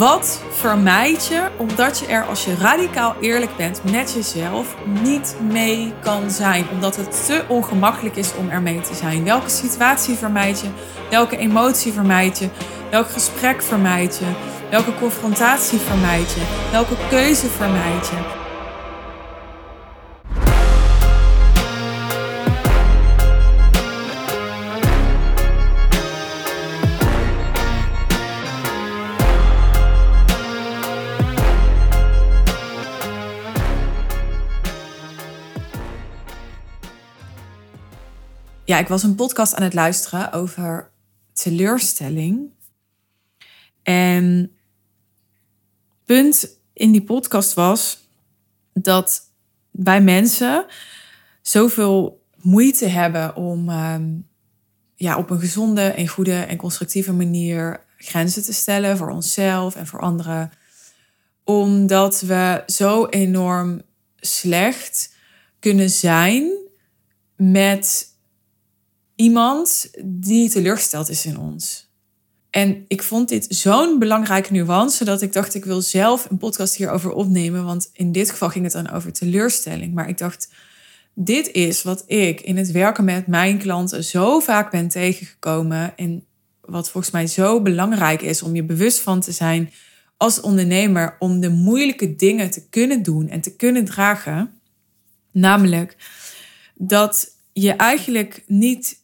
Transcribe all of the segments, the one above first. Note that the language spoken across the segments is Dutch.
Wat vermijd je omdat je er als je radicaal eerlijk bent met jezelf niet mee kan zijn? Omdat het te ongemakkelijk is om ermee te zijn. Welke situatie vermijd je? Welke emotie vermijd je? Welk gesprek vermijd je? Welke confrontatie vermijd je? Welke keuze vermijd je? Ja, ik was een podcast aan het luisteren over teleurstelling. En punt in die podcast was dat wij mensen zoveel moeite hebben om ehm, ja, op een gezonde en goede en constructieve manier grenzen te stellen voor onszelf en voor anderen. Omdat we zo enorm slecht kunnen zijn met iemand die teleurgesteld is in ons. En ik vond dit zo'n belangrijke nuance dat ik dacht, ik wil zelf een podcast hierover opnemen. Want in dit geval ging het dan over teleurstelling. Maar ik dacht, dit is wat ik in het werken met mijn klanten zo vaak ben tegengekomen. En wat volgens mij zo belangrijk is om je bewust van te zijn als ondernemer. Om de moeilijke dingen te kunnen doen en te kunnen dragen. Namelijk dat je eigenlijk niet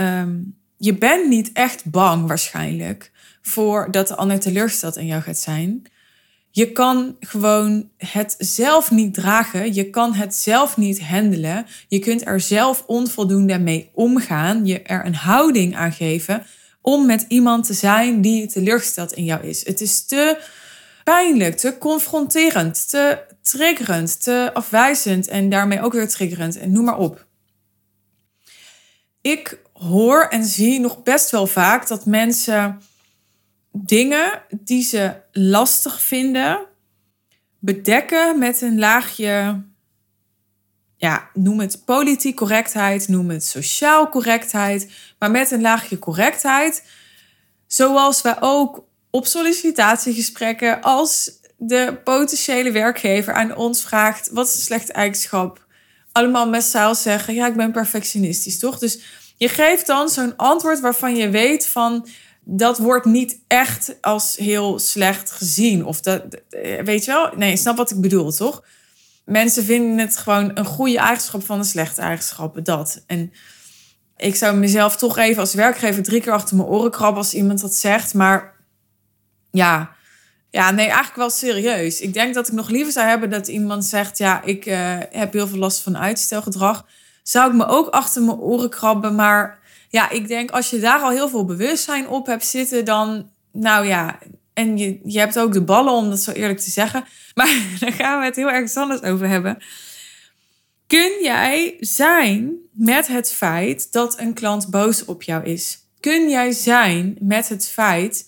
Ehm, je bent niet echt bang waarschijnlijk voor dat de ander teleurgesteld in jou gaat zijn. Je kan gewoon het zelf niet dragen. Je kan het zelf niet handelen. Je kunt er zelf onvoldoende mee omgaan. Je er een houding aan geven om met iemand te zijn die teleurgesteld in jou is. Het is te pijnlijk, te confronterend, te triggerend, te afwijzend en daarmee ook weer triggerend en noem maar op. Ik hoor en zie nog best wel vaak dat mensen dingen die ze lastig vinden bedekken met een laagje, ja, noem het politiek correctheid, noem het sociaal correctheid, maar met een laagje correctheid, zoals wij ook op sollicitatiegesprekken als de potentiële werkgever aan ons vraagt wat is een slechte eigenschap, allemaal met zeggen, ja, ik ben perfectionistisch, toch? Dus je geeft dan zo'n antwoord waarvan je weet van dat wordt niet echt als heel slecht gezien. Of dat, weet je wel? Nee, snap wat ik bedoel, toch? Mensen vinden het gewoon een goede eigenschap van een slechte eigenschap. Dat. En ik zou mezelf toch even als werkgever drie keer achter mijn oren krabben als iemand dat zegt. Maar ja, ja, nee, eigenlijk wel serieus. Ik denk dat ik nog liever zou hebben dat iemand zegt: Ja, ik uh, heb heel veel last van uitstelgedrag zou ik me ook achter mijn oren krabben. Maar ja, ik denk als je daar al heel veel bewustzijn op hebt zitten, dan, nou ja, en je, je hebt ook de ballen om dat zo eerlijk te zeggen. Maar daar gaan we het heel erg anders over hebben. Kun jij zijn met het feit dat een klant boos op jou is? Kun jij zijn met het feit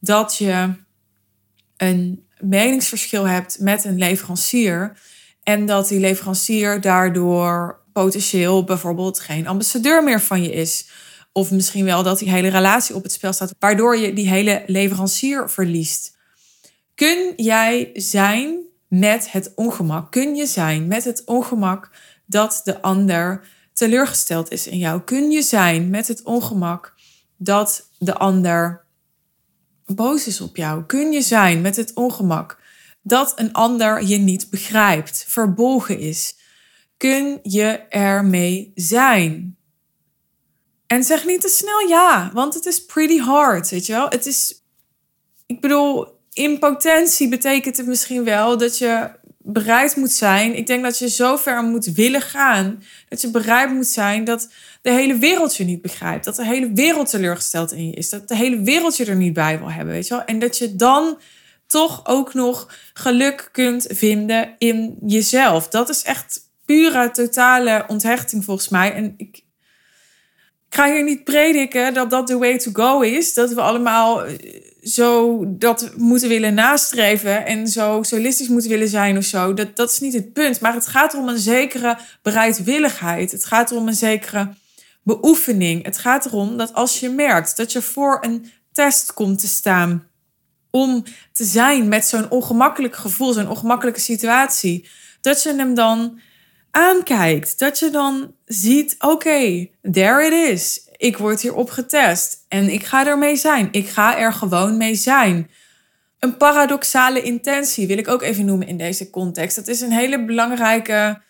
dat je een meningsverschil hebt met een leverancier en dat die leverancier daardoor potentieel bijvoorbeeld geen ambassadeur meer van je is. Of misschien wel dat die hele relatie op het spel staat, waardoor je die hele leverancier verliest. Kun jij zijn met het ongemak? Kun je zijn met het ongemak dat de ander teleurgesteld is in jou? Kun je zijn met het ongemak dat de ander boos is op jou? Kun je zijn met het ongemak dat een ander je niet begrijpt, verbolgen is? kun je ermee zijn? En zeg niet te snel ja, want het is pretty hard, weet je wel? Het is, ik bedoel, in potentie betekent het misschien wel dat je bereid moet zijn. Ik denk dat je zo ver moet willen gaan. Dat je bereid moet zijn dat de hele wereld je niet begrijpt. Dat de hele wereld teleurgesteld in je is. Dat de hele wereld je er niet bij wil hebben, weet je wel? En dat je dan toch ook nog geluk kunt vinden in jezelf. Dat is echt pure, totale onthechting volgens mij. En ik, ik ga hier niet prediken dat dat the way to go is. Dat we allemaal eh, zo dat moeten willen nastreven en zo solistisch moeten willen zijn of zo. Dat, dat is niet het punt. Maar het gaat om een zekere bereidwilligheid. Het gaat om een zekere beoefening. Het gaat erom dat als je merkt dat je voor een test komt te staan om te zijn met zo'n ongemakkelijk gevoel, zo'n ongemakkelijke situatie, dat je hem dan aankijkt. Dat je dan ziet, oké, there it is. Ik word hierop getest en ik ga ermee zijn. Ik ga er gewoon mee zijn. Een paradoxale intentie wil ik ook even noemen in deze context. Dat is een hele belangrijke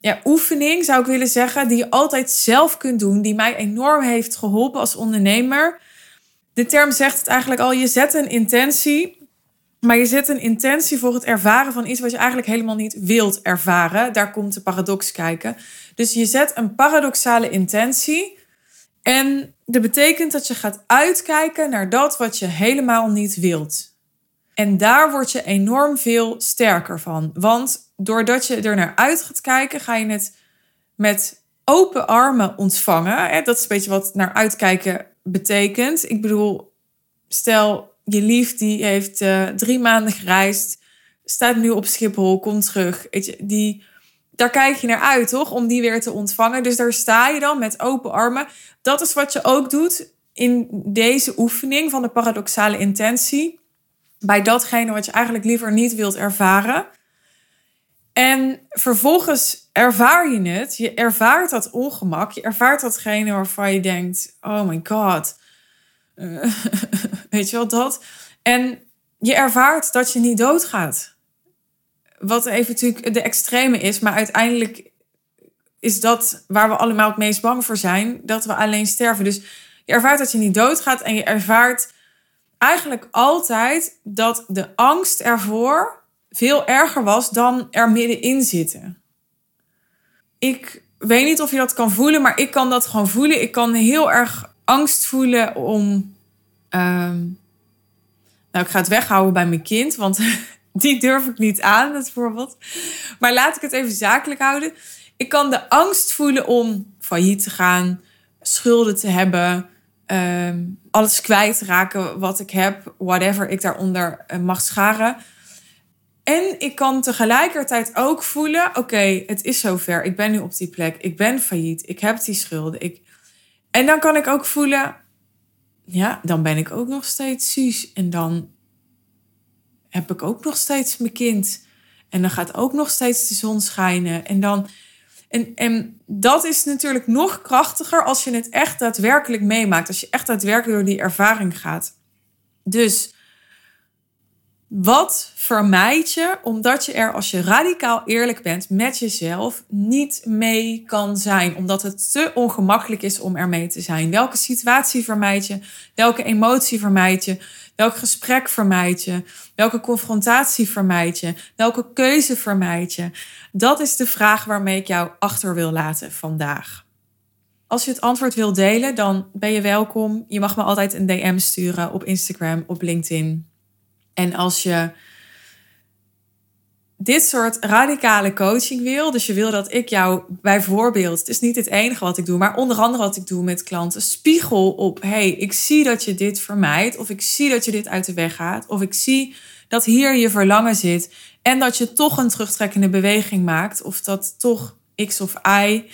ja, oefening, zou ik willen zeggen, die je altijd zelf kunt doen, die mij enorm heeft geholpen als ondernemer. De term zegt het eigenlijk al, je zet een intentie, maar je zet een intentie voor het ervaren van iets wat je eigenlijk helemaal niet wilt ervaren. Daar komt de paradox kijken. Dus je zet een paradoxale intentie en dat betekent dat je gaat uitkijken naar dat wat je helemaal niet wilt. En daar word je enorm veel sterker van. Want doordat je er naar uit gaat kijken, ga je het met open armen ontvangen. Dat is een beetje wat naar uitkijken betekent. Ik bedoel, stel je lief die heeft uh, drie maanden gereisd, staat nu op Schiphol, komt terug. Die, daar kijk je naar uit, toch? Om die weer te ontvangen. Dus daar sta je dan met open armen. Dat is wat je ook doet in deze oefening van de paradoxale intentie. Bij datgene wat je eigenlijk liever niet wilt ervaren. En vervolgens ervaar je het. Je ervaart dat ongemak. Je ervaart datgene waarvan je denkt: oh my god. Uh, weet je wel dat? En je ervaart dat je niet doodgaat. Wat even natuurlijk de extreme is, maar uiteindelijk is dat waar we allemaal het meest bang voor zijn: dat we alleen sterven. Dus je ervaart dat je niet doodgaat en je ervaart eigenlijk altijd dat de angst ervoor veel erger was dan er middenin zitten. Ik weet niet of je dat kan voelen, maar ik kan dat gewoon voelen. Ik kan heel erg angst voelen om. Ehm, nou, ik ga het weghouden bij mijn kind, want die durf ik niet aan, bijvoorbeeld. Maar laat ik het even zakelijk houden. Ik kan de angst voelen om failliet te gaan, schulden te hebben, ehm, alles kwijt te raken wat ik heb, whatever ik daaronder uh, mag scharen. En ik kan tegelijkertijd ook voelen: oké, het is zover. Ik ben nu op die plek. Ik ben failliet. Ik heb die schulden. Ik... En dan kan ik ook voelen: ja, dan ben ik ook nog steeds Suus. En dan heb ik ook nog steeds mijn kind. En dan gaat ook nog steeds de zon schijnen. En dan. En, en dat is natuurlijk nog krachtiger als je het echt daadwerkelijk meemaakt. Als je echt daadwerkelijk door die ervaring gaat. Dus wat vermijd je omdat je er, als je radicaal eerlijk bent met jezelf, niet mee kan zijn? Omdat het te ongemakkelijk is om er mee te zijn. Welke situatie vermijd je? Welke emotie vermijd je? Welk gesprek vermijd je? Welke confrontatie vermijd je? Welke keuze vermijd je? Dat is de vraag waarmee ik jou achter wil laten vandaag. Als je het antwoord wil delen, dan ben je welkom. Je mag me altijd een DM sturen op Instagram, op LinkedIn. En als je dit soort radicale coaching wil, dus je wil dat ik jou bijvoorbeeld, het is niet het enige wat ik doe, maar onder andere wat ik doe met klanten, spiegel op, hey, ik zie dat je dit vermijdt, of ik zie dat je dit uit de weg gaat, of ik zie dat hier je verlangen zit en dat je toch een terugtrekkende beweging maakt, of dat toch X of Y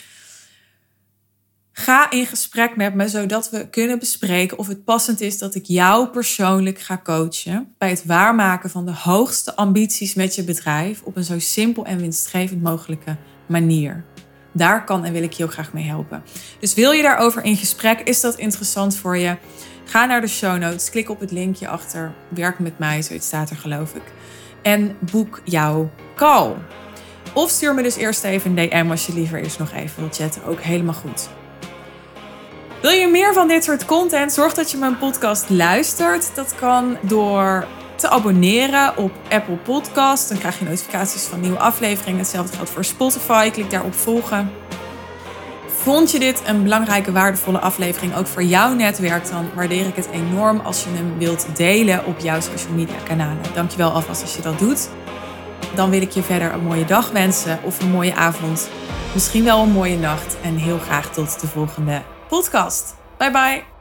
Ga in gesprek met me, zodat we kunnen bespreken of het passend is dat ik jou persoonlijk ga coachen bij het waarmaken van de hoogste ambities met je bedrijf op een zo simpel en winstgevend mogelijke manier. Daar kan en wil ik je graag mee helpen. Dus wil je daarover in gesprek? Is dat interessant voor je? Ga naar de show notes, klik op het linkje achter Werk met mij, zoiets staat er geloof ik. En boek jouw call. Of stuur me dus eerst even een DM als je liever eerst nog even wilt chatten. Ook helemaal goed. Wil je meer van dit soort content? Zorg dat je mijn podcast luistert. Dat kan door te abonneren op Apple Podcast. Dan krijg je notificaties van nieuwe afleveringen. Hetzelfde geldt voor Spotify. Klik daarop volgen. Vond je dit een belangrijke, waardevolle aflevering ook voor jouw netwerk? Dan waardeer ik het enorm als je hem wilt delen op jouw social media kanalen. Dankjewel alvast als je dat doet. Dan wil ik je verder een mooie dag wensen of een mooie avond. Misschien wel een mooie nacht. En heel graag tot de volgende podcast. Bye bye.